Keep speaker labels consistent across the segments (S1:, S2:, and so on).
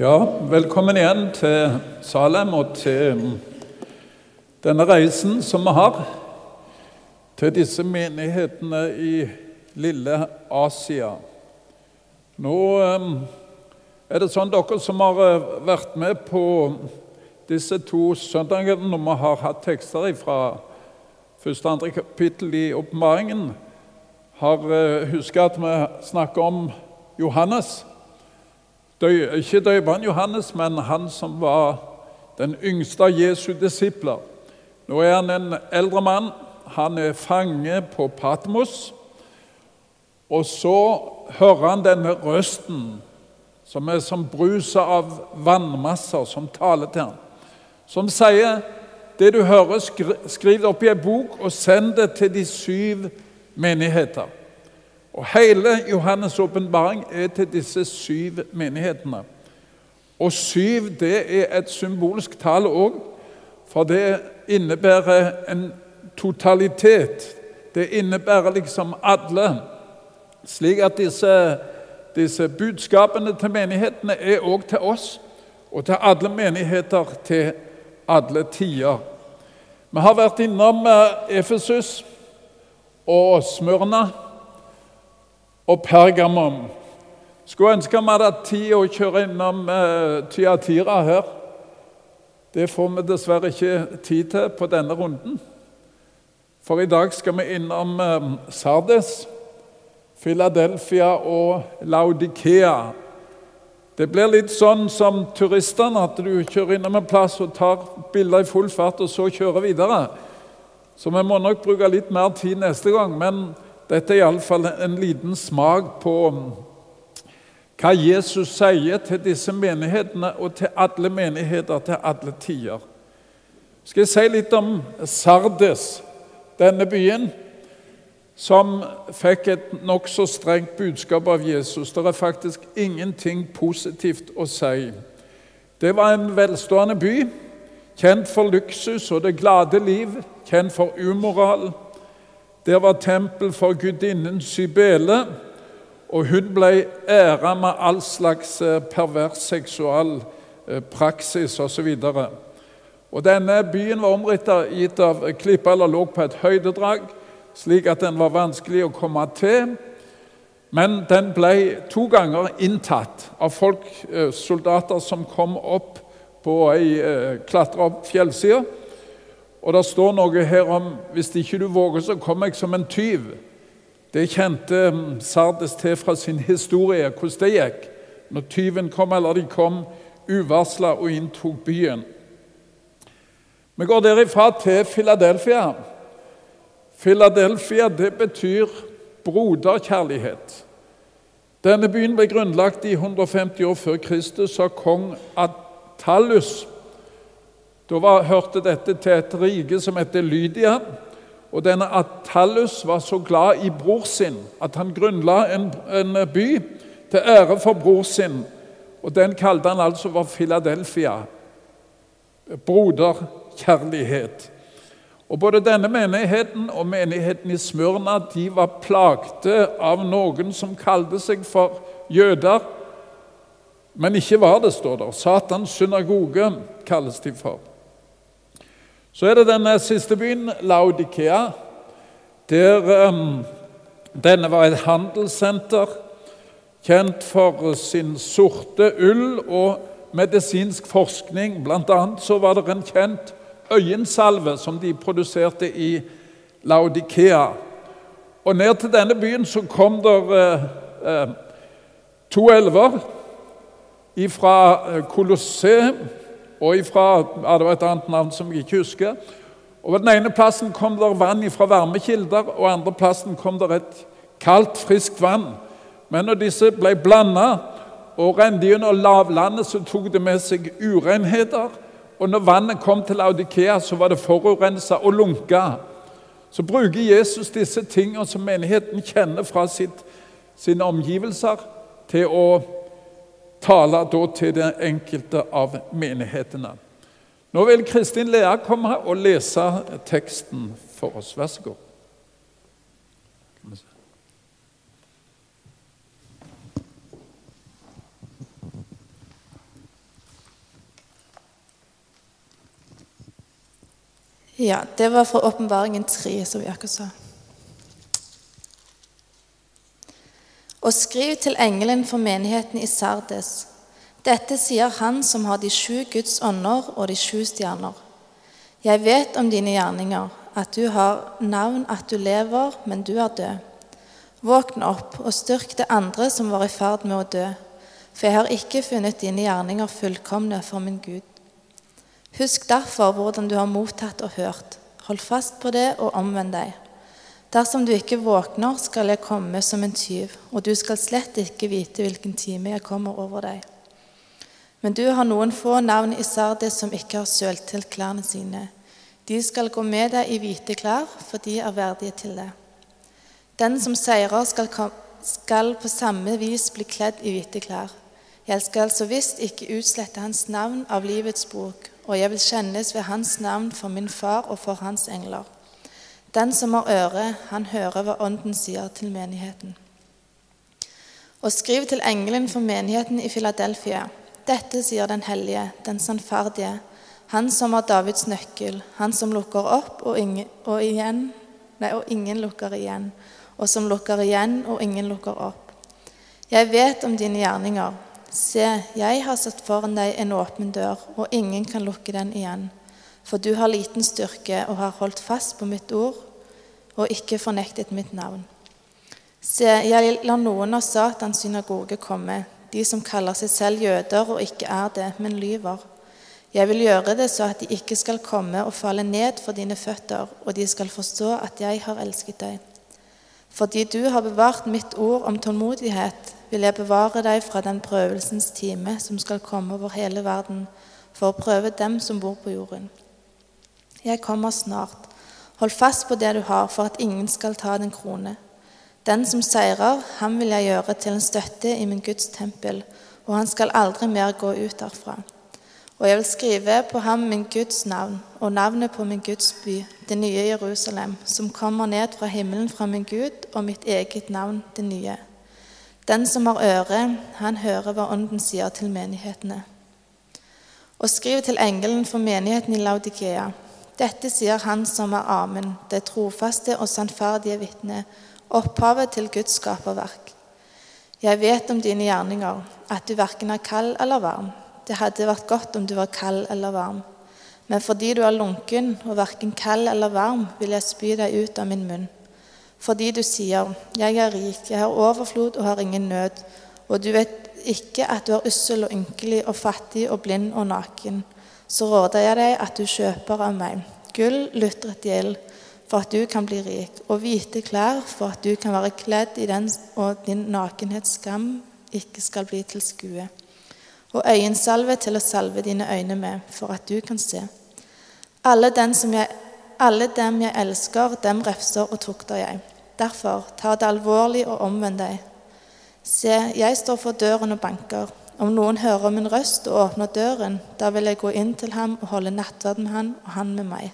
S1: Ja, velkommen igjen til Salem og til denne reisen som vi har til disse menighetene i lille Asia. Nå eh, er det sånn dere som har eh, vært med på disse to søndagene når vi har hatt tekster fra første og andre kapittel i åpenbaringen, har huska husket at vi snakker om Johannes. Ikke døperen Johannes, men han som var den yngste av Jesu disipler. Nå er han en eldre mann. Han er fange på Patmos. Og så hører han denne røsten, som er som bruset av vannmasser, som taler til ham. Som sier, 'Det du hører, skriv det opp i ei bok og send det til de syv menigheter.' Og Hele Johannes' åpenbaring er til disse syv menighetene. Og syv det er et symbolsk tall òg, for det innebærer en totalitet. Det innebærer liksom alle. Slik at disse, disse budskapene til menighetene er òg til oss, og til alle menigheter til alle tider. Vi har vært innom eh, Efesus og Smørna og Pergamon. Skulle ønske vi hadde hatt tid å kjøre innom uh, Tyatira her. Det får vi dessverre ikke tid til på denne runden. For i dag skal vi innom uh, Sardes, Philadelphia og Laudikea. Det blir litt sånn som turistene, at du kjører innom en plass og tar bilder i full fart, og så kjører videre. Så vi må nok bruke litt mer tid neste gang. men dette er iallfall en liten smak på hva Jesus sier til disse menighetene og til alle menigheter til alle tider. Skal jeg si litt om Sardes, denne byen som fikk et nokså strengt budskap av Jesus. Det er faktisk ingenting positivt å si. Det var en velstående by, kjent for luksus og det glade liv, kjent for umoral der var tempel for gudinnen Sybele, og hun ble æra med all slags eh, pervers seksual eh, praksis osv. Denne byen var omrittet av klipper eller lå på et høydedrag, slik at den var vanskelig å komme til. Men den ble to ganger inntatt av folk, eh, soldater som kom opp på ei klatre opp fjellsida og det står noe her om hvis ikke du våger, så kommer jeg som en tyv. Det kjente mm, Sardes til fra sin historie, hvordan det gikk når tyven kom, eller de kom uvarsla og inntok byen. Vi går derifra til Philadelphia. Philadelphia det betyr broderkjærlighet. Denne byen ble grunnlagt i 150 år før Kristus av kong Atallus da var, hørte dette til et rike som het Lydia. Og denne Atallus var så glad i bror sin at han grunnla en, en by til ære for bror sin. Og Den kalte han altså for Philadelphia. Broderkjærlighet. Og Både denne menigheten og menigheten i Smørna de var plagte av noen som kalte seg for jøder, men ikke var det, står der. Satans synagoge kalles de for. Så er det denne siste byen, Laudikea, der um, denne var et handelssenter kjent for sin sorte ull og medisinsk forskning. Blant annet så var det en kjent øyensalve som de produserte i Laudikea. Og ned til denne byen så kom det uh, uh, to elver fra Kolosseum Colosseum og ifra, ja, Det var et annet navn som jeg ikke husker. Og Den ene plassen kom der vann fra varmekilder, og andre plassen kom der et kaldt, friskt vann. Men når disse ble blanda og rente gjennom lavlandet, så tok det med seg urenheter. Og når vannet kom til Audikea, så var det forurensa og lunka. Så bruker Jesus disse tingene som menigheten kjenner fra sitt, sine omgivelser, til å taler da til den enkelte av menighetene. Nå vil Kristin Lea komme og lese teksten for oss. Vær så god.
S2: Ja, det var fra Åpenbaringen 3, som vi akkurat sa. Og skriv til engelen for menigheten i Sardes. Dette sier han som har de sju Guds ånder og de sju stjerner. Jeg vet om dine gjerninger, at du har navn at du lever, men du er død. Våkn opp og styrk det andre som var i ferd med å dø, for jeg har ikke funnet dine gjerninger fullkomne for min Gud. Husk derfor hvordan du har mottatt og hørt. Hold fast på det og omvend deg. Dersom du ikke våkner, skal jeg komme som en tyv, og du skal slett ikke vite hvilken time jeg kommer over deg. Men du har noen få navn i Sardes som ikke har sølt til klærne sine. De skal gå med deg i hvite klær, for de er verdige til det. Den som seirer, skal, skal på samme vis bli kledd i hvite klær. Jeg skal så visst ikke utslette hans navn av livets bok, og jeg vil kjennes ved hans navn for min far og for hans engler. Den som har øre, han hører hva Ånden sier til menigheten. Og skriv til engelen for menigheten i Filadelfia. Dette sier den hellige, den sannferdige, han som har Davids nøkkel, han som lukker opp og ingen, og igjen, nei, og ingen lukker igjen, og som lukker igjen og ingen lukker opp. Jeg vet om dine gjerninger. Se, jeg har satt foran deg en åpen dør, og ingen kan lukke den igjen. For du har liten styrke og har holdt fast på mitt ord og ikke fornektet mitt navn. Se, jeg lar noen av Satans synagoge komme, de som kaller seg selv jøder og ikke er det, men lyver. Jeg vil gjøre det så at de ikke skal komme og falle ned for dine føtter, og de skal forstå at jeg har elsket deg. Fordi du har bevart mitt ord om tålmodighet, vil jeg bevare deg fra den prøvelsens time som skal komme over hele verden, for å prøve dem som bor på jorden. Jeg kommer snart. Hold fast på det du har, for at ingen skal ta din krone. Den som seirer, ham vil jeg gjøre til en støtte i min Guds tempel, og han skal aldri mer gå ut derfra. Og jeg vil skrive på ham min Guds navn og navnet på min Guds by, det nye Jerusalem, som kommer ned fra himmelen fra min Gud, og mitt eget navn, det nye. Den som har øre, han hører hva Ånden sier til menighetene. Og skriv til engelen for menigheten i Laudikea. Dette sier han som er Amen, det trofaste og sannferdige vitne, opphavet til Guds skaperverk. Jeg vet om dine gjerninger, at du verken er kald eller varm. Det hadde vært godt om du var kald eller varm. Men fordi du er lunken og verken kald eller varm, vil jeg spy deg ut av min munn. Fordi du sier, 'Jeg er rik, jeg har overflod og har ingen nød', og du vet ikke at du er ussel og ynkelig og fattig og blind og naken, så råder jeg deg at du kjøper av meg gull, lutret gjeld, for at du kan bli rik, og hvite klær for at du kan være kledd i den, og din nakenhetsskam ikke skal bli til skue og øyensalve til å salve dine øyne med, for at du kan se. Alle, jeg, alle dem jeg elsker, dem refser og tukter jeg. Derfor, ta det alvorlig og omvend deg. Se, jeg står for døren og banker. Om noen hører min røst og åpner døren, da vil jeg gå inn til ham og holde nattverd med han og han med meg.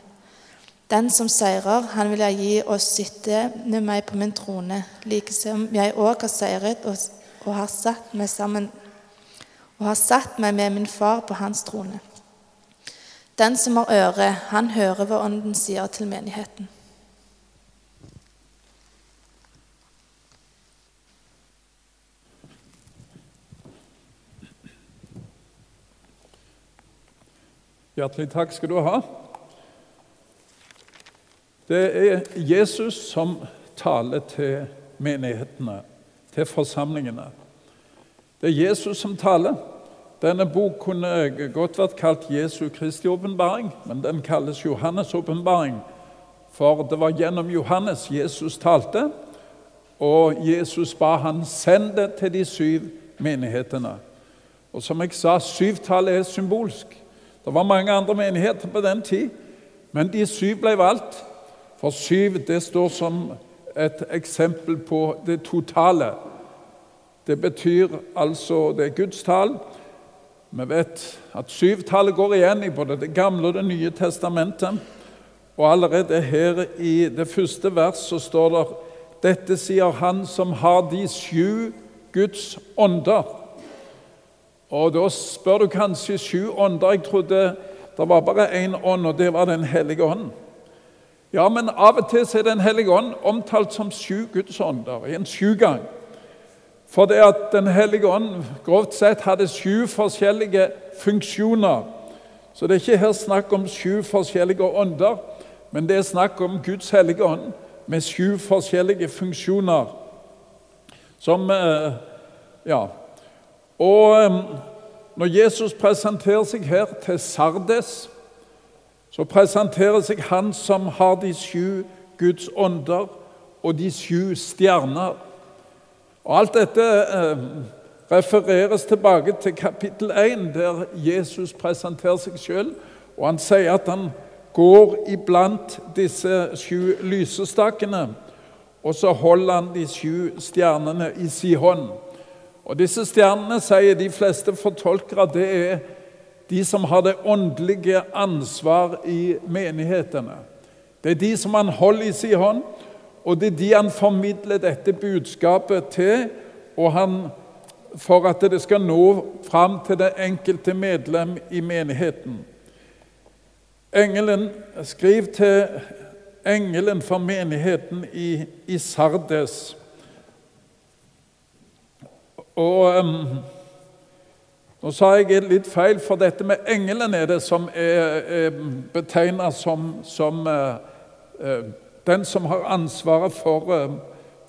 S2: Den som seirer, han vil jeg gi å sitte med meg på min trone, like som jeg òg har seiret og, og har satt meg sammen og har satt meg med min far på hans trone. Den som har øre, han hører hva Ånden sier til menigheten.
S1: Hjertelig takk skal du ha. Det er Jesus som taler til menighetene, til forsamlingene. Det er Jesus som taler. Denne bok kunne godt vært kalt Jesu Kristi åpenbaring, men den kalles Johannes' åpenbaring. For det var gjennom Johannes Jesus talte, og Jesus ba han sende til de syv menighetene. Og som jeg sa, syvtallet er symbolsk. Det var mange andre menigheter på den tid, men de syv ble valgt. For syv det står som et eksempel på det totale. Det betyr altså det er Guds tall. Vi vet at syvtallet går igjen i både Det gamle og Det nye testamentet. Og allerede her i det første vers så står det dette sier han som har de sju Guds ånder. Og Da spør du kanskje sju ånder. Jeg trodde det var bare én ånd, og det var Den hellige ånd. Ja, men av og til er Den hellige ånd omtalt som sju Guds ånder i en sjugang. For det at Den hellige ånd grovt sett hadde sju forskjellige funksjoner. Så det er ikke her snakk om sju forskjellige ånder, men det er snakk om Guds hellige ånd med sju forskjellige funksjoner. Som eh, Ja. Og når Jesus presenterer seg her til Sardes, så presenterer seg han som har de sju Guds ånder og de sju stjerner. Og Alt dette eh, refereres tilbake til kapittel 1, der Jesus presenterer seg sjøl. Og han sier at han går iblant disse sju lysestakene, og så holder han de sju stjernene i sin hånd. Og Disse stjernene, sier de fleste fortolkere, det er de som har det åndelige ansvar i menighetene. Det er de som han holder i sin hånd, og det er de han formidler dette budskapet til, og han, for at det skal nå fram til det enkelte medlem i menigheten. Engelen Skriv til engelen for menigheten i, i Sardes. Og um, Nå sa jeg litt feil, for dette med engelen er det som er, er betegna som, som uh, uh, den som har ansvaret for, uh,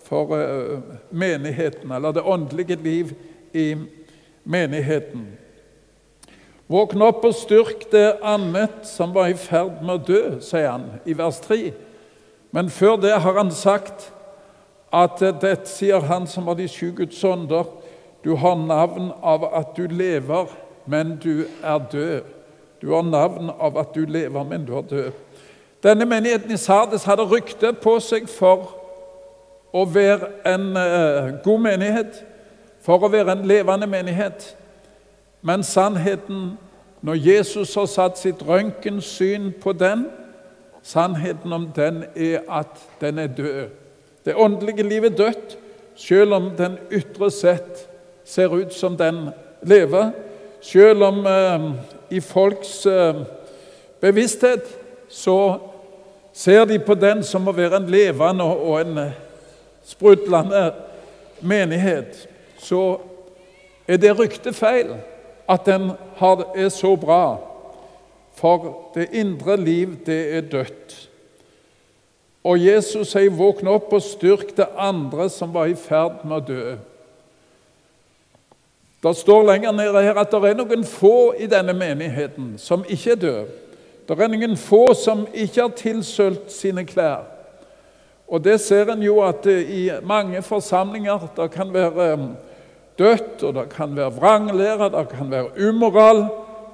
S1: for menigheten, eller det åndelige liv i menigheten. Våkn opp og styrk det annet som var i ferd med å dø, sier han i vers 3. Men før det har han sagt at dette sier han som var de sju Guds ånder, du har navn av at du lever, men du er død. Du har navn av at du lever, men du er død. Denne menigheten i Sardes hadde rykte på seg for å være en uh, god menighet, for å være en levende menighet. Men sannheten, når Jesus har satt sitt røntgensyn på den, sannheten om den er at den er død. Det åndelige livet er dødt, selv om den ytre sett ser ut som den lever. Selv om eh, i folks eh, bevissthet så ser de på den som å være en levende og en eh, sprudlende menighet, så er det ryktet feil at den er så bra. For det indre liv, det er dødt. Og Jesus sier, 'Våkn opp og styrk det andre som var i ferd med å dø'. Det står lenger nede her at det er noen få i denne menigheten som ikke er døde. Det er noen få som ikke har tilsølt sine klær. Og det ser en jo at i mange forsamlinger det kan være dødt, og det kan være vranglære, det kan være umoral.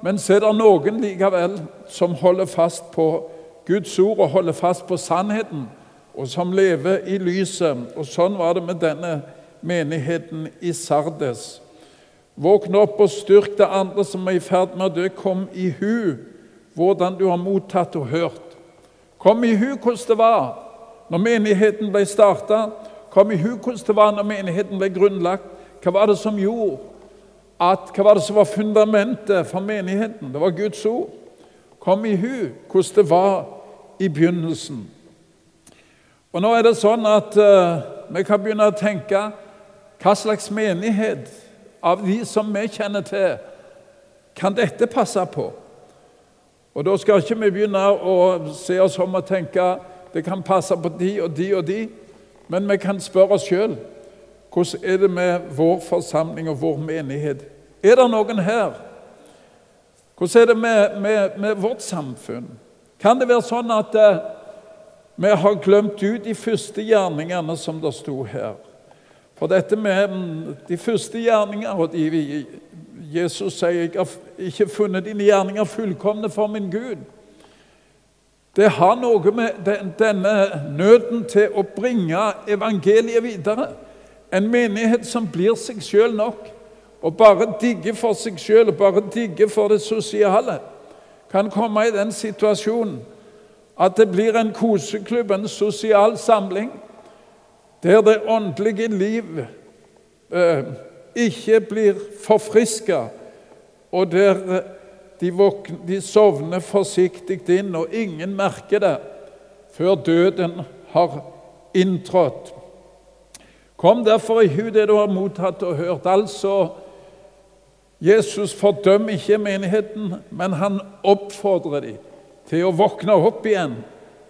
S1: Men så er det noen likevel som holder fast på Guds ord og holder fast på sannheten, og som lever i lyset. Og Sånn var det med denne menigheten i Sardes. Våkn opp og styrk det andre som er i ferd med å dø. Kom i hu hvordan du har mottatt og hørt. Kom i hu hvordan det var når menigheten ble starta. Kom i hu hvordan det var når menigheten ble grunnlagt. Hva var det som gjorde at, hva var det som var fundamentet for menigheten? Det var Guds ord. Kom i hu hvordan det var i begynnelsen. Og Nå er det sånn at uh, vi kan begynne å tenke hva slags menighet av de som vi kjenner til, kan dette passe på? Og Da skal ikke vi begynne å se oss om og tenke det kan passe på de og de og de, men vi kan spørre oss sjøl hvordan er det med vår forsamling og vår menighet? Er det noen her? Hvordan er det med, med, med vårt samfunn? Kan det være sånn at eh, vi har glemt ut de første gjerningene som det sto her? For dette med mm, de første gjerninger og de, Jesus sier jeg har ikke funnet dine gjerninger fullkomne for min Gud. Det har noe med denne nøden til å bringe evangeliet videre. En menighet som blir seg sjøl nok og bare digger for seg sjøl og bare digger for det sosiale, kan komme i den situasjonen at det blir en koseklubb, en sosial samling, der det åndelige liv eh, ikke blir forfriska, og der de, våkner, de sovner forsiktig inn, og ingen merker det før døden har inntrådt. Kom derfor i hu det du har mottatt og hørt. Altså, Jesus fordømmer ikke menigheten, men han oppfordrer dem til å våkne opp igjen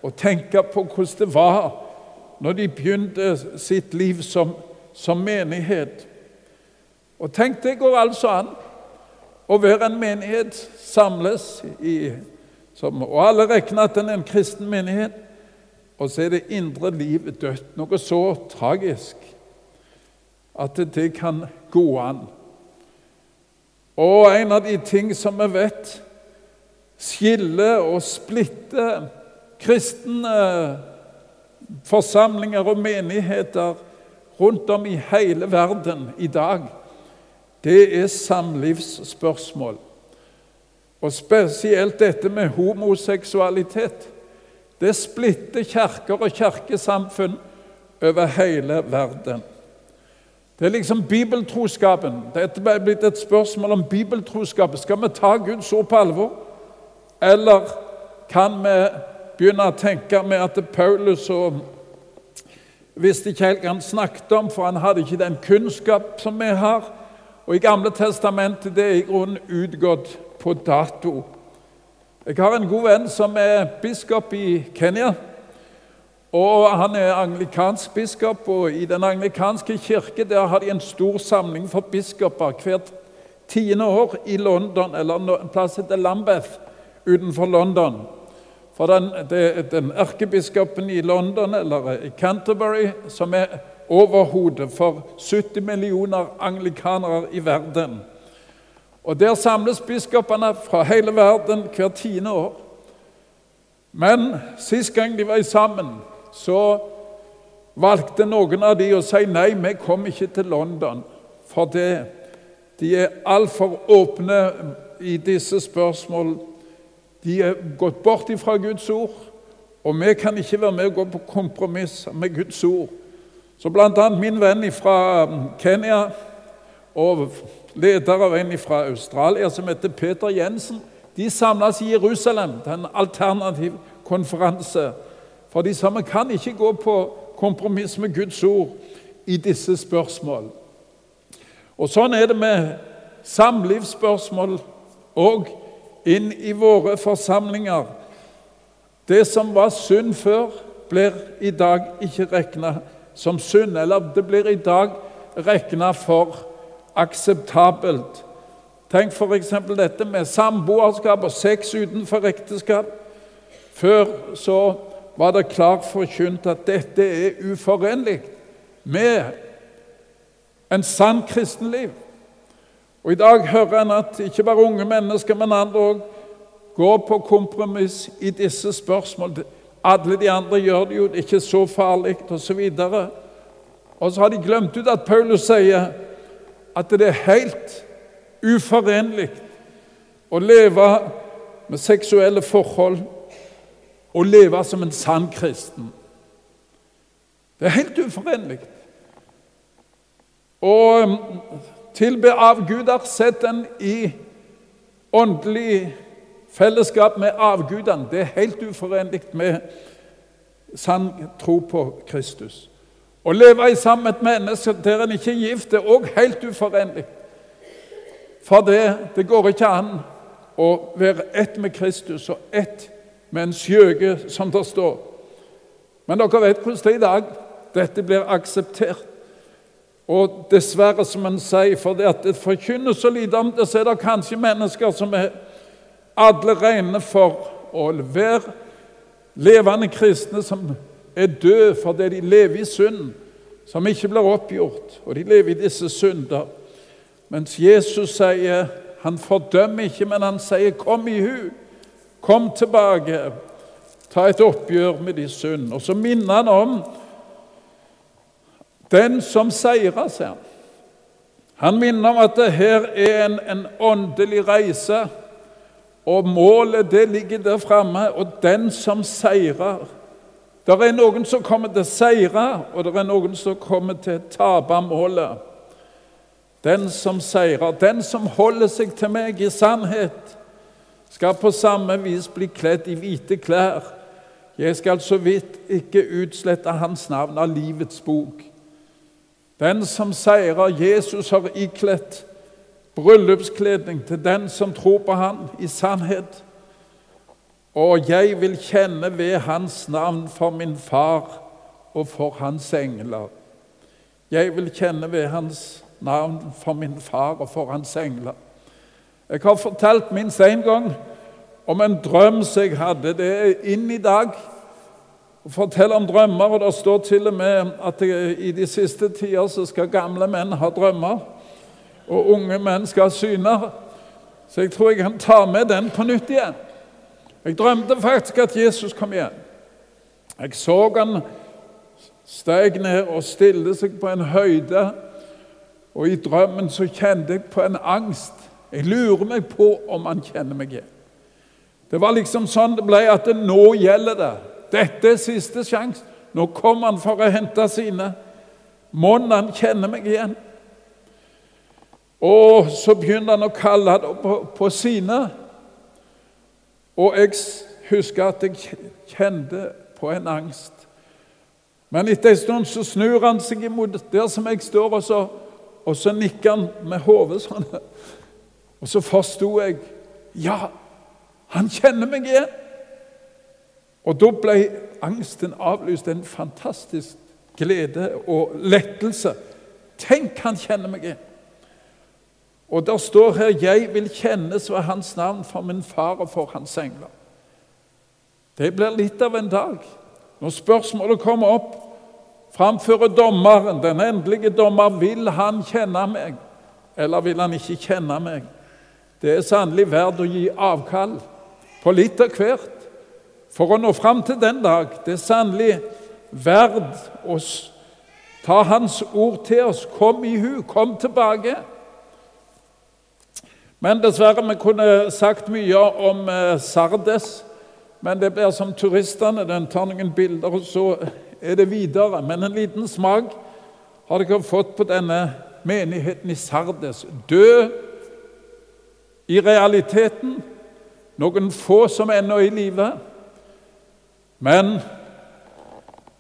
S1: og tenke på hvordan det var når de begynte sitt liv som, som menighet. Og tenk, det går altså an å være en menighet, samles i som, Og alle regner at den er en kristen menighet. Og så er det indre livet dødt. Noe så tragisk at det kan gå an. Og en av de ting som vi vet skiller og splitter kristne forsamlinger og menigheter rundt om i hele verden i dag, det er samlivsspørsmål. Og spesielt dette med homoseksualitet. Det splitter kirker og kirkesamfunn over hele verden. Det er liksom bibeltroskapen. Dette er blitt et spørsmål om bibeltroskap. Skal vi ta Guds ord på alvor, eller kan vi begynne å tenke med at Paulus og visste ikke helt hva han snakket om, for han hadde ikke den kunnskap som vi har. Og i Gamle testamentet det er i grunnen utgått på dato. Jeg har en god venn som er biskop i Kenya. Og Han er anglikansk biskop, og i den anglikanske kirke der har de en stor samling for biskoper hvert tiende år i London, eller en plass heter Lambeth utenfor London. For den, den erkebiskopen i London, eller i Canterbury, som er overhodet for 70 millioner anglikanere i verden. Og Der samles biskopene fra hele verden hvert tiende år. Men sist gang de var sammen, så valgte noen av de å si nei, vi kom ikke til London. For det, de er altfor åpne i disse spørsmål de er gått bort fra Guds ord, og vi kan ikke være med og gå på kompromiss med Guds ord. Så bl.a. min venn fra um, Kenya og leder av en fra Australia som heter Peter Jensen, de samles i Jerusalem til en alternativ konferanse. For de samme kan ikke gå på kompromiss med Guds ord i disse spørsmål. Og Sånn er det med samlivsspørsmål og inn i våre forsamlinger. Det som var synd før, blir i dag ikke regna som synd, eller det blir i dag regna for akseptabelt. Tenk f.eks. dette med samboerskap og sex utenfor ekteskap. Før så var det klart forkynt at dette er uforenlig med en sann kristenliv. Og I dag hører en at ikke bare unge mennesker, men andre òg går på kompromiss i disse spørsmålene. Alle de andre gjør det jo, det er ikke så farlig, osv. Og, og så har de glemt ut at Paulus sier at det er helt uforenlig å leve med seksuelle forhold og leve som en sann kristen. Det er helt uforenlig. Og tilbe avguder, sett den i åndelig fellesskap med avgudene. Det er helt uforenlig med sann tro på Kristus. Å leve i sammen med et menneske der en ikke er gift, er òg helt uforenlig. For det, det går ikke an å være ett med Kristus og ett med en skjøge, som det står. Men dere vet hvordan det er i dag. Dette blir akseptert. Og dessverre, som en sier, for det at det forkynnes så lite om det, så er det kanskje mennesker som er alle rene for å være levende kristne som er døde fordi de lever i synd, som ikke blir oppgjort, og de lever i disse synder. Mens Jesus sier Han fordømmer ikke, men han sier 'kom i hu'. Kom tilbake. Ta et oppgjør med de synd. Og så minner han om den som seirer, sier han. Han minner om at det her er en, en åndelig reise, og målet det ligger der framme. Og den som seirer Det er noen som kommer til å seire, og det er noen som kommer til å tape målet. Den som seirer, den som holder seg til meg i sannhet, skal på samme vis bli kledd i hvite klær. Jeg skal så vidt ikke utslette hans navn av livets bok. Den som seirer Jesus har ikledt bryllupskledning til den som tror på han i sannhet. Og jeg vil kjenne ved hans navn for min far og for hans engler. Jeg vil kjenne ved hans navn for min far og for hans engler. Jeg har fortalt minst én gang om en drøm som jeg hadde. Det er inn i dag å forteller om drømmer, og det står til og med at i de siste tider så skal gamle menn ha drømmer, og unge menn skal ha syner. Så jeg tror jeg kan ta med den på nytt igjen. Jeg drømte faktisk at Jesus kom igjen. Jeg så han steg ned og stilte seg på en høyde, og i drømmen så kjente jeg på en angst. Jeg lurer meg på om han kjenner meg igjen. Det var liksom sånn det ble, at det nå gjelder det. Dette er siste sjanse. Nå kom han for å hente sine. Mon han kjenner meg igjen? Og så begynner han å kalle det på, på sine. Og jeg husker at jeg kjente på en angst. Men etter en stund så snur han seg imot der som jeg står, og så, og så nikker han med hodet sånn. Og så forsto jeg ja, han kjenner meg igjen. Og da ble angsten avlyst. En fantastisk glede og lettelse. Tenk, han kjenner meg igjen. Og der står her 'Jeg vil kjennes ved Hans navn for min far og for Hans engler'. Det blir litt av en dag når spørsmålet kommer opp. Framfører dommeren, den endelige dommer, vil han kjenne meg, eller vil han ikke kjenne meg? Det er sannelig verdt å gi avkall på litt av hvert for å nå fram til den dag. Det er sannelig verdt å ta Hans ord til oss. Kom i hu, kom tilbake. Men dessverre, vi kunne sagt mye om eh, Sardes. Men det blir som turistene. Den tar noen bilder, og så er det videre. Men en liten smak har dere fått på denne menigheten i Sardes. Død i realiteten. Noen få som ennå er i live. Men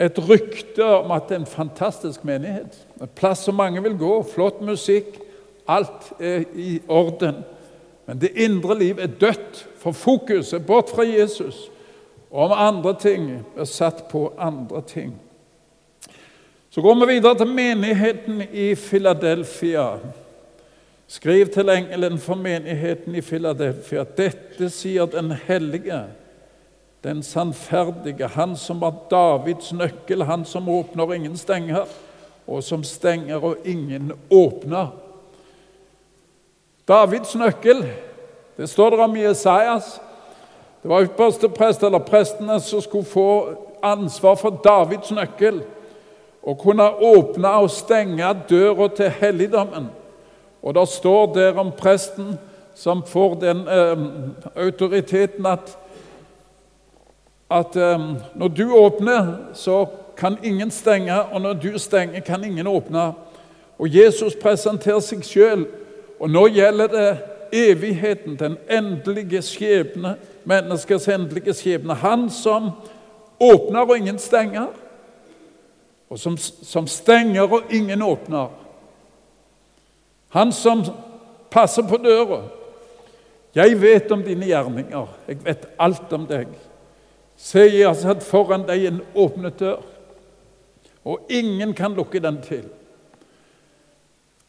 S1: et rykte om at det er en fantastisk menighet. En plass som mange vil gå. Flott musikk. Alt er i orden. Men det indre liv er dødt, for fokus er bort fra Jesus. Og om andre ting er satt på andre ting. Så går vi videre til menigheten i Filadelfia. Skriv til engelen for menigheten i Filadelfia. Dette sier den hellige, den sannferdige, han som var Davids nøkkel, han som åpner og ingen stenger, og som stenger og ingen åpner. Davids nøkkel, det står det om Jesajas. Det var ypperste prest, eller prestene, som skulle få ansvar for Davids nøkkel. Og kunne åpne og stenge døra til helligdommen. Og det står der om presten som får den eh, autoriteten at, at um, når du åpner, så kan ingen stenge, og når du stenger, kan ingen åpne. Og Jesus presenterer seg sjøl og nå gjelder det evigheten, den endelige skjebne, menneskers endelige skjebne. Han som åpner og ingen stenger, og som, som stenger og ingen åpner. Han som passer på døra. Jeg vet om dine gjerninger, jeg vet alt om deg. Se, jeg har satt foran deg en åpnet dør, og ingen kan lukke den til.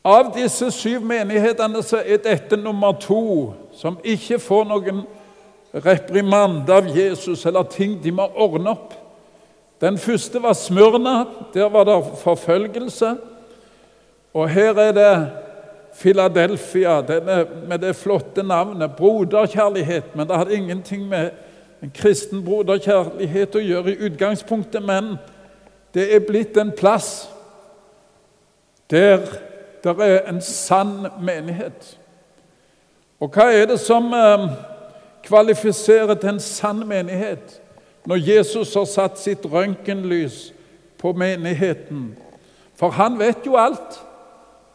S1: Av disse syv menighetene så er dette nummer to som ikke får noen reprimande av Jesus eller ting de må ordne opp. Den første var Smørna. Der var det forfølgelse. Og her er det Philadelphia med det flotte navnet. Broderkjærlighet. Men det hadde ingenting med en kristen broderkjærlighet å gjøre i utgangspunktet. Men det er blitt en plass der det er en sann menighet. Og hva er det som eh, kvalifiserer til en sann menighet? Når Jesus har satt sitt røntgenlys på menigheten. For han vet jo alt.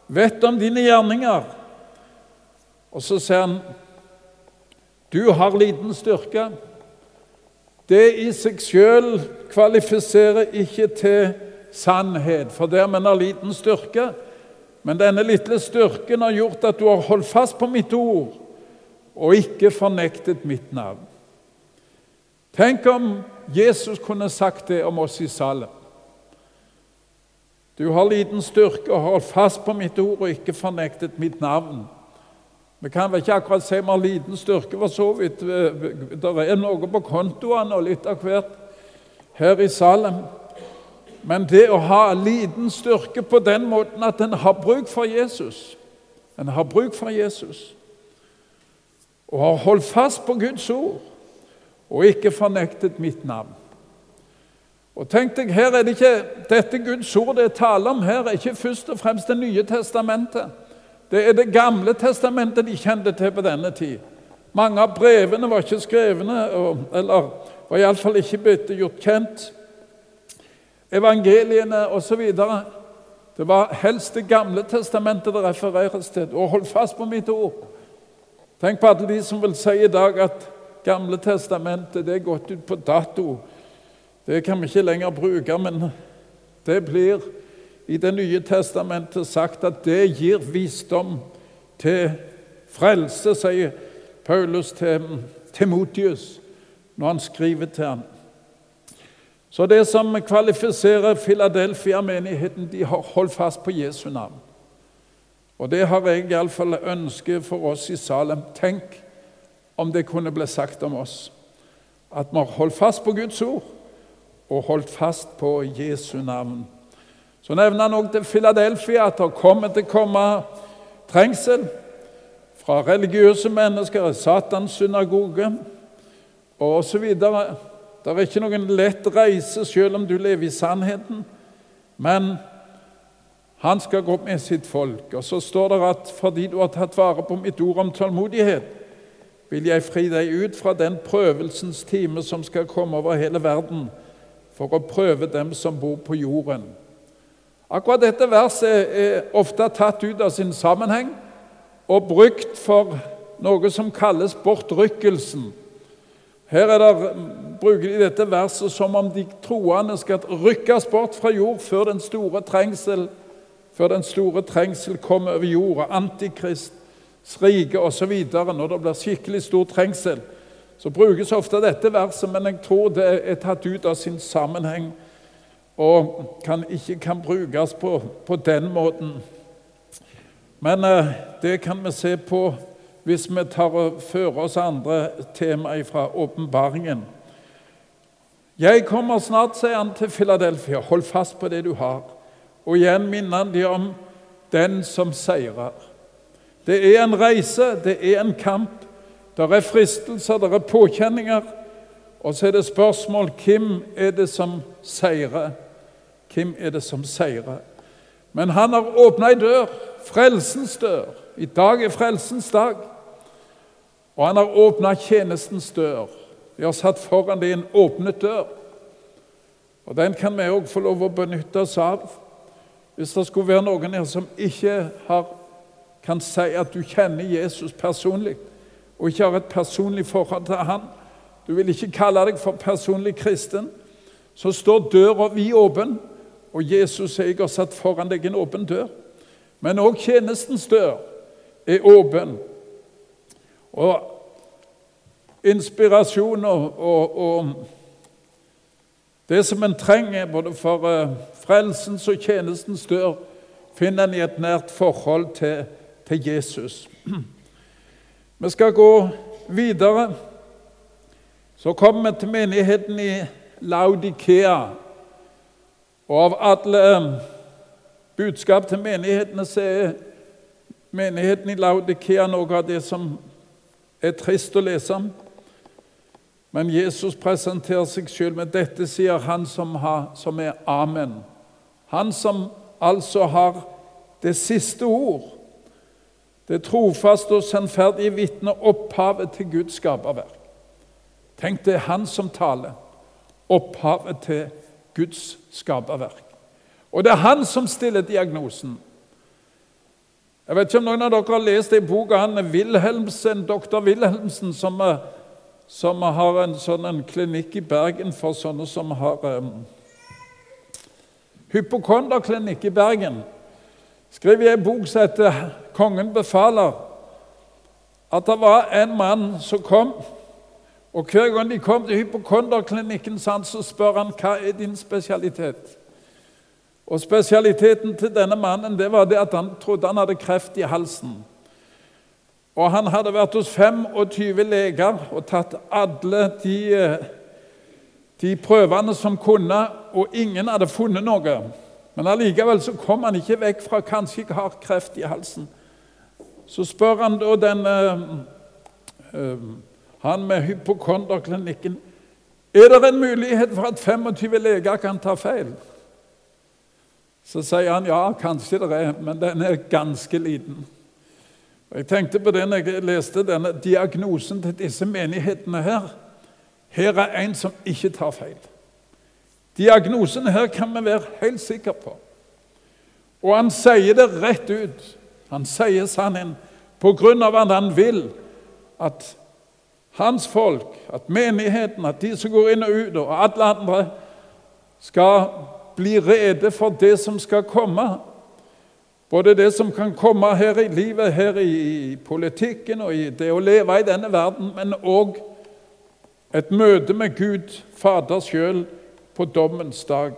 S1: Vet om dine gjerninger. Og så sier han, 'Du har liten styrke.' Det i seg sjøl kvalifiserer ikke til sannhet, for der med en liten styrke. Men denne lille styrken har gjort at du har holdt fast på mitt ord og ikke fornektet mitt navn. Tenk om Jesus kunne sagt det om oss i Salem. Du har liten styrke og holdt fast på mitt ord og ikke fornektet mitt navn. Vi kan vel ikke akkurat si vi har liten styrke, for så vidt. Det er noe på kontoene og litt av hvert her i Salem. Men det å ha liten styrke på den måten at en har bruk for Jesus En har bruk for Jesus og har holdt fast på Guds ord og ikke fornektet mitt navn. Og tenk deg, her er det ikke, Dette Guds ord det er tale om her, er ikke først og fremst Det nye testamentet. Det er Det gamle testamentet de kjente til på denne tid. Mange av brevene var ikke skrevne, eller var iallfall ikke blitt gjort kjent. Evangeliene osv. Det var helst Det gamle testamentet det refereres til. Og hold fast på mitt ord. Tenk på alle de som vil si i dag at Gamle testamentet det er gått ut på dato. Det kan vi ikke lenger bruke, men det blir i Det nye testamentet sagt at det gir visdom til frelse, sier Paulus til Timotius når han skriver til ham. Så det som kvalifiserer Filadelfia-menigheten, de har holdt fast på Jesu navn. Og det har jeg iallfall ønske for oss i Salem. Tenk om det kunne bli sagt om oss. At vi har holdt fast på Guds ord og holdt fast på Jesu navn. Så nevner han også til Filadelfia at det kommer til å komme trengsel fra religiøse mennesker, Satans synagoge osv. Det er ikke noen lett reise selv om du lever i sannheten. Men han skal gå med sitt folk. Og så står det at fordi du har tatt vare på mitt ord om tålmodighet, vil jeg fri deg ut fra den prøvelsens time som skal komme over hele verden, for å prøve dem som bor på jorden. Akkurat dette verset er ofte tatt ut av sin sammenheng og brukt for noe som kalles bortrykkelsen. Her det, bruker de dette verset som om de troende skal rykkes bort fra jord før den store trengsel, før den store trengsel kommer over jorda. Antikrist rike osv. Når det blir skikkelig stor trengsel, så brukes ofte dette verset, men jeg tror det er tatt ut av sin sammenheng og kan, ikke kan brukes på, på den måten. Men eh, det kan vi se på hvis vi tar og fører oss andre temaer fra åpenbaringen. Jeg kommer snart, sier han til Filadelfia. Hold fast på det du har. Og igjen minner han dem om den som seirer. Det er en reise, det er en kamp. Det er fristelser, det er påkjenninger. Og så er det spørsmål hvem er det som seirer? Hvem er det som seirer? Men han har åpna ei dør, frelsens dør. I dag er frelsens dag. Og han har åpna tjenestens dør. Vi har satt foran det en åpnet dør. Og Den kan vi òg få lov å benytte oss av. Hvis det skulle være noen her som ikke har kan si at du kjenner Jesus personlig, og ikke har et personlig forhold til han, du vil ikke kalle deg for personlig kristen, så står døra vid åpen, og Jesus sier jeg har satt foran deg en åpen dør. Men òg tjenestens dør er åpen. Og inspirasjon og, og, og det som en trenger både for uh, frelsens og tjenestens dør, finner en i et nært forhold til til Jesus. Vi skal gå videre. Så kommer vi til menigheten i Laudikea. Og av alle budskap til menighetene så er menigheten i Laudikea noe av det som er trist å lese om. Men Jesus presenterer seg selv med dette, sier han som, har, som er Amen. Han som altså har det siste ord. Det trofaste og sannferdige vitne, opphavet til Guds skaperverk. Tenk, det er han som taler. Opphavet til Guds skaperverk. Og det er han som stiller diagnosen. Jeg vet ikke om noen av dere har lest det bok av han Wilhelmsen, doktor Wilhelmsen, som, som har en sånn en klinikk i Bergen for sånne som har um, Hypokonderklinikk i Bergen. Skriver i en bok som heter 'Kongen befaler', at det var en mann som kom. Og Hver gang de kom til hypokonderklinikken, så spør han hva er din spesialitet Og Spesialiteten til denne mannen det var det at han trodde han hadde kreft i halsen. Og Han hadde vært hos 25 leger og tatt alle de, eh, de prøvene som kunne, og ingen hadde funnet noe. Men allikevel så kom han ikke vekk fra kanskje ikke har kreft i halsen. Så spør han da denne uh, han med hypokonderklinikken er det en mulighet for at 25 leger kan ta feil. Så sier han ja, kanskje det er, men den er ganske liten. Og Jeg tenkte på det når jeg leste denne diagnosen til disse menighetene her. Her er en som ikke tar feil. Diagnosen her kan vi være helt sikre på. Og han sier det rett ut. Han sier sannheten på grunn av at han vil at hans folk, at menigheten, at de som går inn og ut, og alle andre, skal bli rede for det som skal komme. Både det som kan komme her i livet, her i politikken og i det å leve i denne verden, men òg et møte med Gud, Fader sjøl, på dommens dag.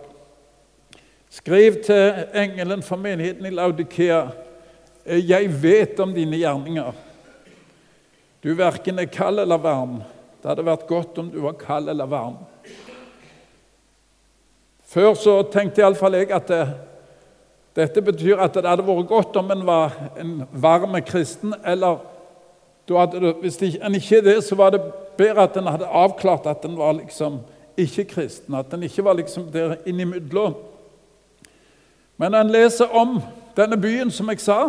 S1: Skriv til engelen for menigheten i Laudikea. Jeg vet om dine gjerninger. Du verken er kald eller varm. Det hadde vært godt om du var kald eller varm. Før så tenkte iallfall jeg at det, dette betyr at det hadde vært godt om en var en varm kristen, eller hadde, hvis en ikke er det, så var det bedre at en hadde avklart at en var liksom ikke kristen, at en ikke var liksom der innimellom. Men når en leser om denne byen, som jeg sa,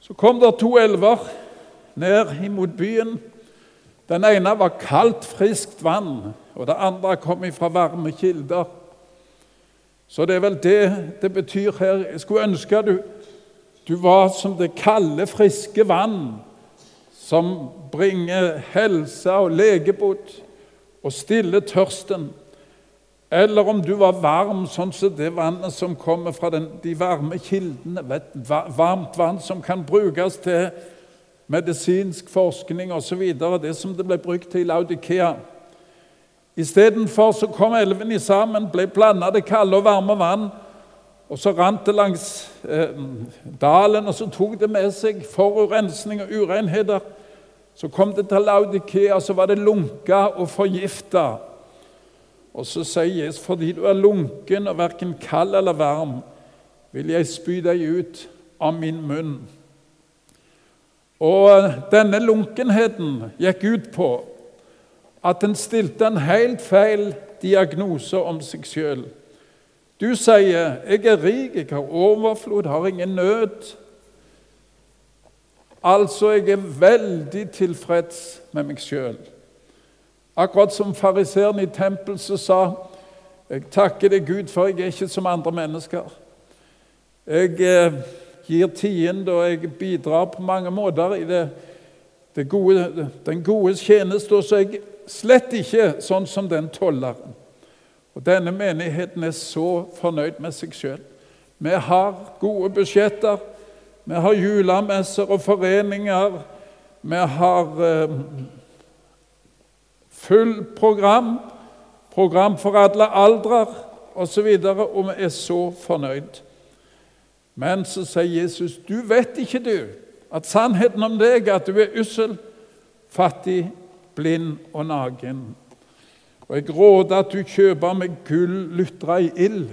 S1: så kom det to elver ned imot byen. Den ene var kaldt, friskt vann, og det andre kom fra varme kilder. Så det er vel det det betyr her. Jeg skulle ønske du, du var som det kalde, friske vann som bringer helse og legebod og stiller tørsten. Eller om du var varm, sånn som det vannet som kommer fra den, de varme kildene. Varmt vann som kan brukes til medisinsk forskning osv. Det som det ble brukt til i Laudikea. Istedenfor så kom elvene sammen, ble blanda det kalde og varme vann. Og så rant det langs eh, dalen, og så tok det med seg forurensning og urenheter. Så kom det til Laudikea, så var det lunka og forgifta. Og så sier Jesus, fordi du er lunken og verken kald eller varm, vil jeg spy deg ut av min munn. Og denne lunkenheten gikk ut på at en stilte en helt feil diagnose om seg sjøl. Du sier 'jeg er rik, jeg har overflod, har ingen nød'. Altså, jeg er veldig tilfreds med meg sjøl. Akkurat som fariseeren i tempelet som sa 'Jeg takker deg, Gud, for jeg er ikke som andre mennesker'. Jeg eh, gir tiende, og jeg bidrar på mange måter i det, det gode, den gode tjeneste. Så jeg slett ikke sånn som den tolleren. Og Denne menigheten er så fornøyd med seg sjøl. Vi har gode budsjetter, vi har julemesser og foreninger. Vi har eh, full program, program for alle aldre osv., og, og vi er så fornøyd. Men så sier Jesus, du vet ikke, du, at sannheten om deg er at du er ussel, fattig blind og naken. Og Jeg råder at du kjøper med gull lutra i ild.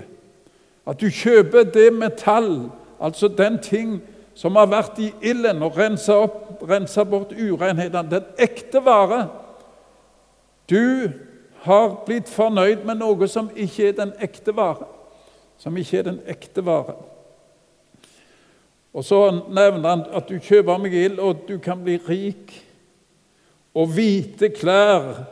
S1: At du kjøper det metall, altså den ting som har vært i ilden og rensa, opp, rensa bort urenhetene. Den ekte vare. Du har blitt fornøyd med noe som ikke er den ekte vare. Som ikke er den ekte vare. Og Så nevner han at du kjøper meg ild, og du kan bli rik og hvite klær,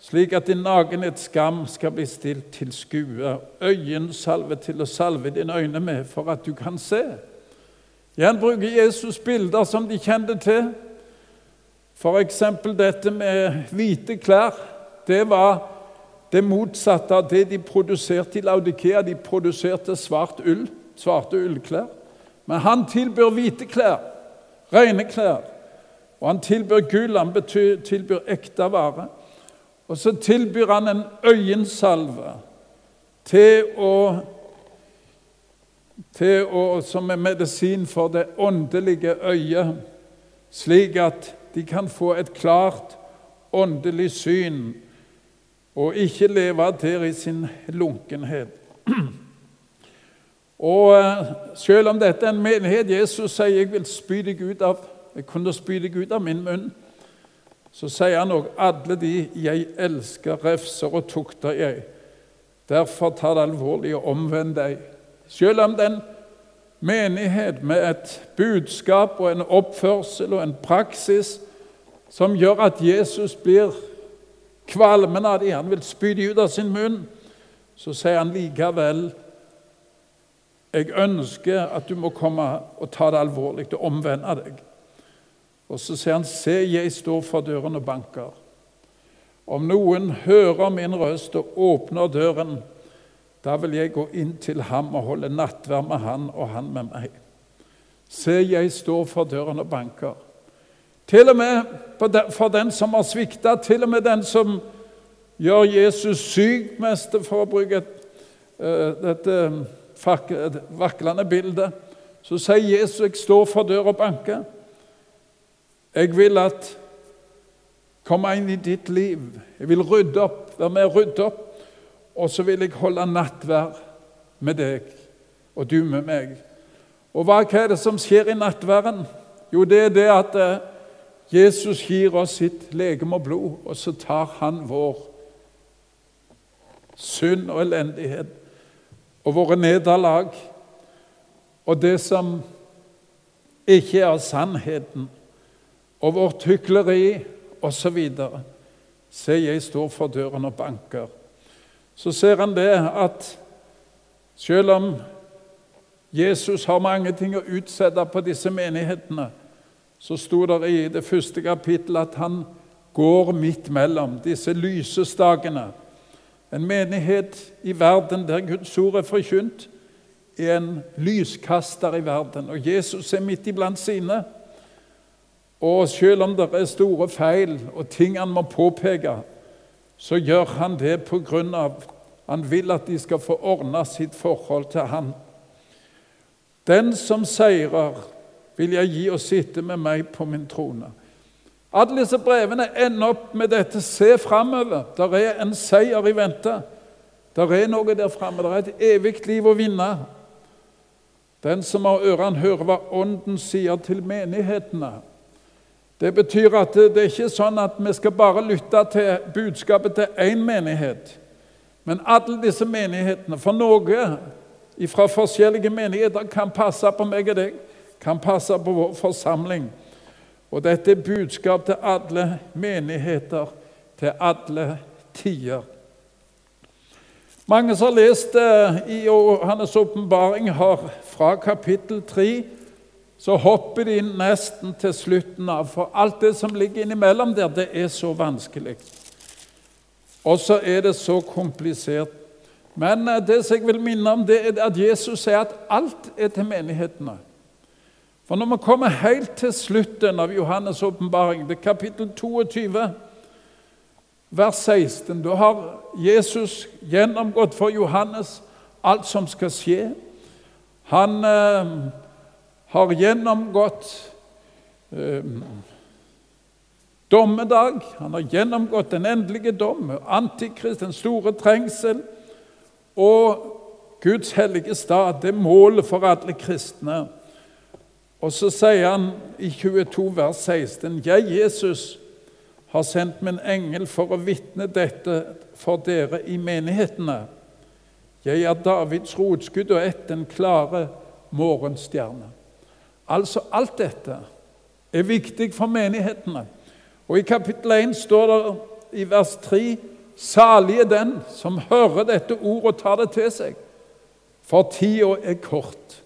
S1: slik at din nakenhet skam skal bli stilt til skue, øyensalve til å salve dine øyne med, for at du kan se. Igjen bruker Jesus bilder som de kjente til. F.eks. dette med hvite klær. Det var det motsatte av det de produserte i Laudikea. De produserte svart ull, svarte ullklær. Men han tilbyr hvite klær, rene klær. Og han tilbyr gull, han tilbyr ekte vare. Og så tilbyr han en øyensalve til å, til å, som er medisin for det åndelige øyet, slik at de kan få et klart åndelig syn og ikke leve der i sin lunkenhet. Og eh, Selv om dette er en menighet Jesus sier jeg vil spy deg ut av jeg kunne spy deg ut av min munn, så sier han òg alle de jeg elsker, refser og tukter jeg. Derfor ta det alvorlig og omvend deg. Selv om den menighet med et budskap og en oppførsel og en praksis som gjør at Jesus blir kvalmen av dem, han vil spy dem ut av sin munn, så sier han likevel jeg ønsker at du må komme og ta det alvorlig og omvende deg. Og så sier han, 'Se, jeg står for døren og banker.' Om noen hører min røst og åpner døren, da vil jeg gå inn til ham og holde nattverd med han og han med meg. Se, jeg står for døren og banker. Til og med for den som har svikta, til og med den som gjør Jesus syk, mest for å bruke et, uh, dette vaklende bildet, så sier Jesus, 'Jeg står for døra og banker'. Jeg vil at komme inn i ditt liv. Jeg vil rydde opp, være med å rydde opp. Og så vil jeg holde nattverd med deg, og du med meg. Og hva er det som skjer i nattverden? Jo, det er det at eh, Jesus gir oss sitt legeme og blod, og så tar han vår synd og elendighet og våre nederlag og det som ikke er sannheten, og vårt hykleri osv. Se, jeg står for døren og banker. Så ser han det at selv om Jesus har mange ting å utsette på disse menighetene, så sto det i det første kapittelet at han går midt mellom disse lysestakene. En menighet i verden der Guds ord er forkynt, er en lyskaster i verden. Og Jesus er midt iblant sine. Og selv om det er store feil og ting han må påpeke, så gjør han det av han vil at de skal få ordna sitt forhold til han. Den som seirer, vil jeg gi å sitte med meg på min trone. Alle disse brevene ender opp med dette se framover. Der er en seier i vente. Der er noe der framme. Der er et evig liv å vinne. Den som har ørene, hører hva Ånden sier til menighetene. Det betyr at det er ikke sånn at vi skal bare lytte til budskapet til én menighet. Men alle disse menighetene, for noe fra forskjellige menigheter kan passe på meg og deg, kan passe på vår forsamling. Og dette er budskap til alle menigheter, til alle tider. Mange som har lest i Johannes' åpenbaring, har fra kapittel 3 så hopper de nesten til slutten av. For alt det som ligger innimellom der, det er så vanskelig. Og så er det så komplisert. Men eh, det som jeg vil minne om, det er at Jesus sier at alt er til menighetene. For når vi kommer helt til slutten av Johannes' åpenbaring, er kapittel 22, vers 16, da har Jesus gjennomgått for Johannes alt som skal skje. Han eh, har gjennomgått eh, dommedag. Han har gjennomgått den endelige dom, antikrist, den store trengsel. Og Guds hellige stad, det målet for alle kristne. Og så sier han i 22 vers 16.: Jeg, Jesus, har sendt min engel for å vitne dette for dere i menighetene. Jeg er Davids rotskudd og ett, den klare morgenstjerne. Altså, alt dette er viktig for menighetene. Og I kapittel 1 står det i vers 3.: Salig er den som hører dette ordet og tar det til seg, for tida er kort.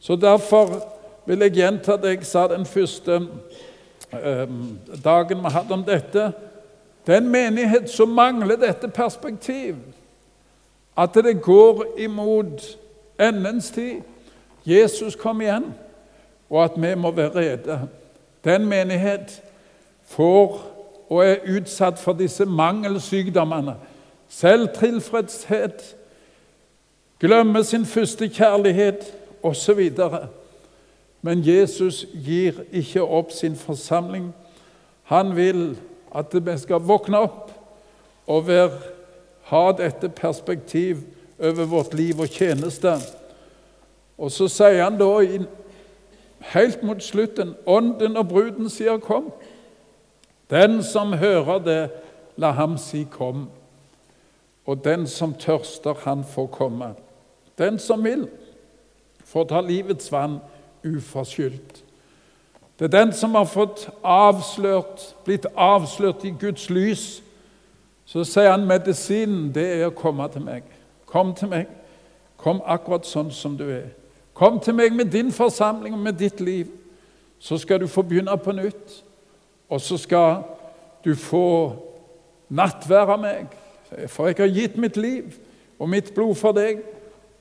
S1: Så derfor vil jeg gjenta det jeg sa den første eh, dagen vi hadde om dette. Det er en menighet som mangler dette perspektiv. At det går imot endens tid. Jesus kom igjen, og at vi må være rede. Den menighet får og er utsatt for disse mangelsykdommene. Selvtilfredshet, glemme sin første kjærlighet osv. Men Jesus gir ikke opp sin forsamling. Han vil at vi skal våkne opp og være, ha dette perspektiv over vårt liv og tjeneste. Og så sier han da helt mot slutten Ånden og bruden sier 'kom'. Den som hører det, la ham si 'kom'. Og den som tørster, han får komme. Den som vil, får ta livets vann uforskyldt. Det er den som har fått avslørt, blitt avslørt i Guds lys. Så sier han medisinen det er å komme til meg. Kom til meg. Kom akkurat sånn som du er. Kom til meg med din forsamling og med ditt liv. Så skal du få begynne på nytt. Og så skal du få nattvær av meg. For jeg har gitt mitt liv og mitt blod for deg.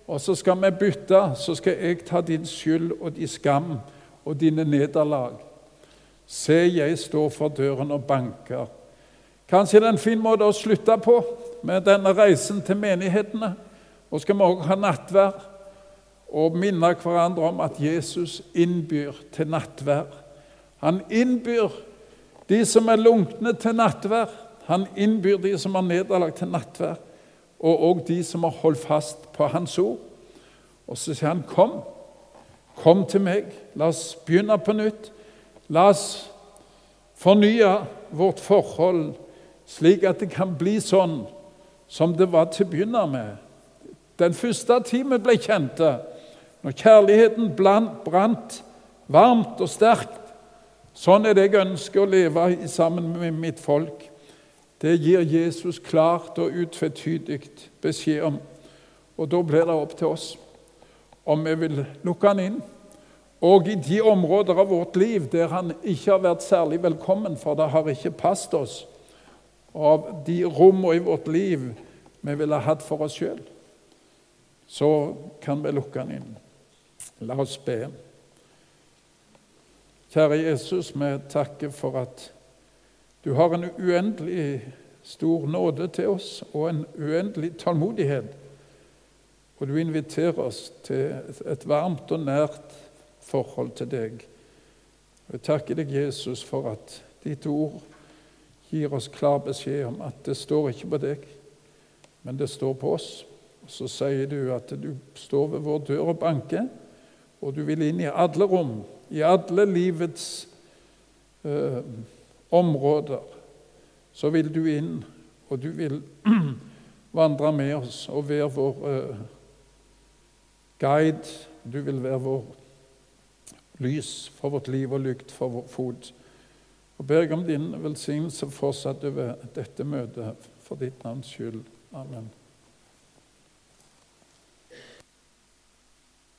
S1: Og så skal vi bytte, så skal jeg ta din skyld og din skam og dine nederlag. Se, jeg står for døren og banker. Kanskje det er en fin måte å slutte på med denne reisen til menighetene. Og skal vi også ha nattvær og minne hverandre om at Jesus innbyr til nattvær. Han innbyr de som er lunkne, til nattvær. Han innbyr de som har nederlag, til nattvær og òg de som har holdt fast på Hans ord. Og så sier han, 'Kom, kom til meg. La oss begynne på nytt.' La oss fornye vårt forhold slik at det kan bli sånn som det var til å begynne med. Den første timen ble kjente, når kjærligheten brant varmt og sterkt. Sånn er det jeg ønsker å leve sammen med mitt folk. Det gir Jesus klart og utvetydig beskjed om. Og da blir det opp til oss om vi vil lukke han inn. Og i de områder av vårt liv der han ikke har vært særlig velkommen, for det har ikke passet oss, av de rommene i vårt liv vi ville hatt for oss sjøl, så kan vi lukke han inn. La oss be. Kjære Jesus, vi takker for at du har en uendelig stor nåde til oss og en uendelig tålmodighet. Og du inviterer oss til et varmt og nært forhold til deg. Jeg takker deg, Jesus, for at ditt ord gir oss klar beskjed om at det står ikke på deg, men det står på oss. Og Så sier du at du står ved vår dør og banker, og du vil inn i alle rom, i alle livets uh, områder, så vil du inn, og du vil vandre med oss og være vår uh, guide. Du vil være vår lys for vårt liv og lykt for vår fot. Og ber jeg om din velsignelse fortsatt over dette møtet, for ditt navns skyld. Amen.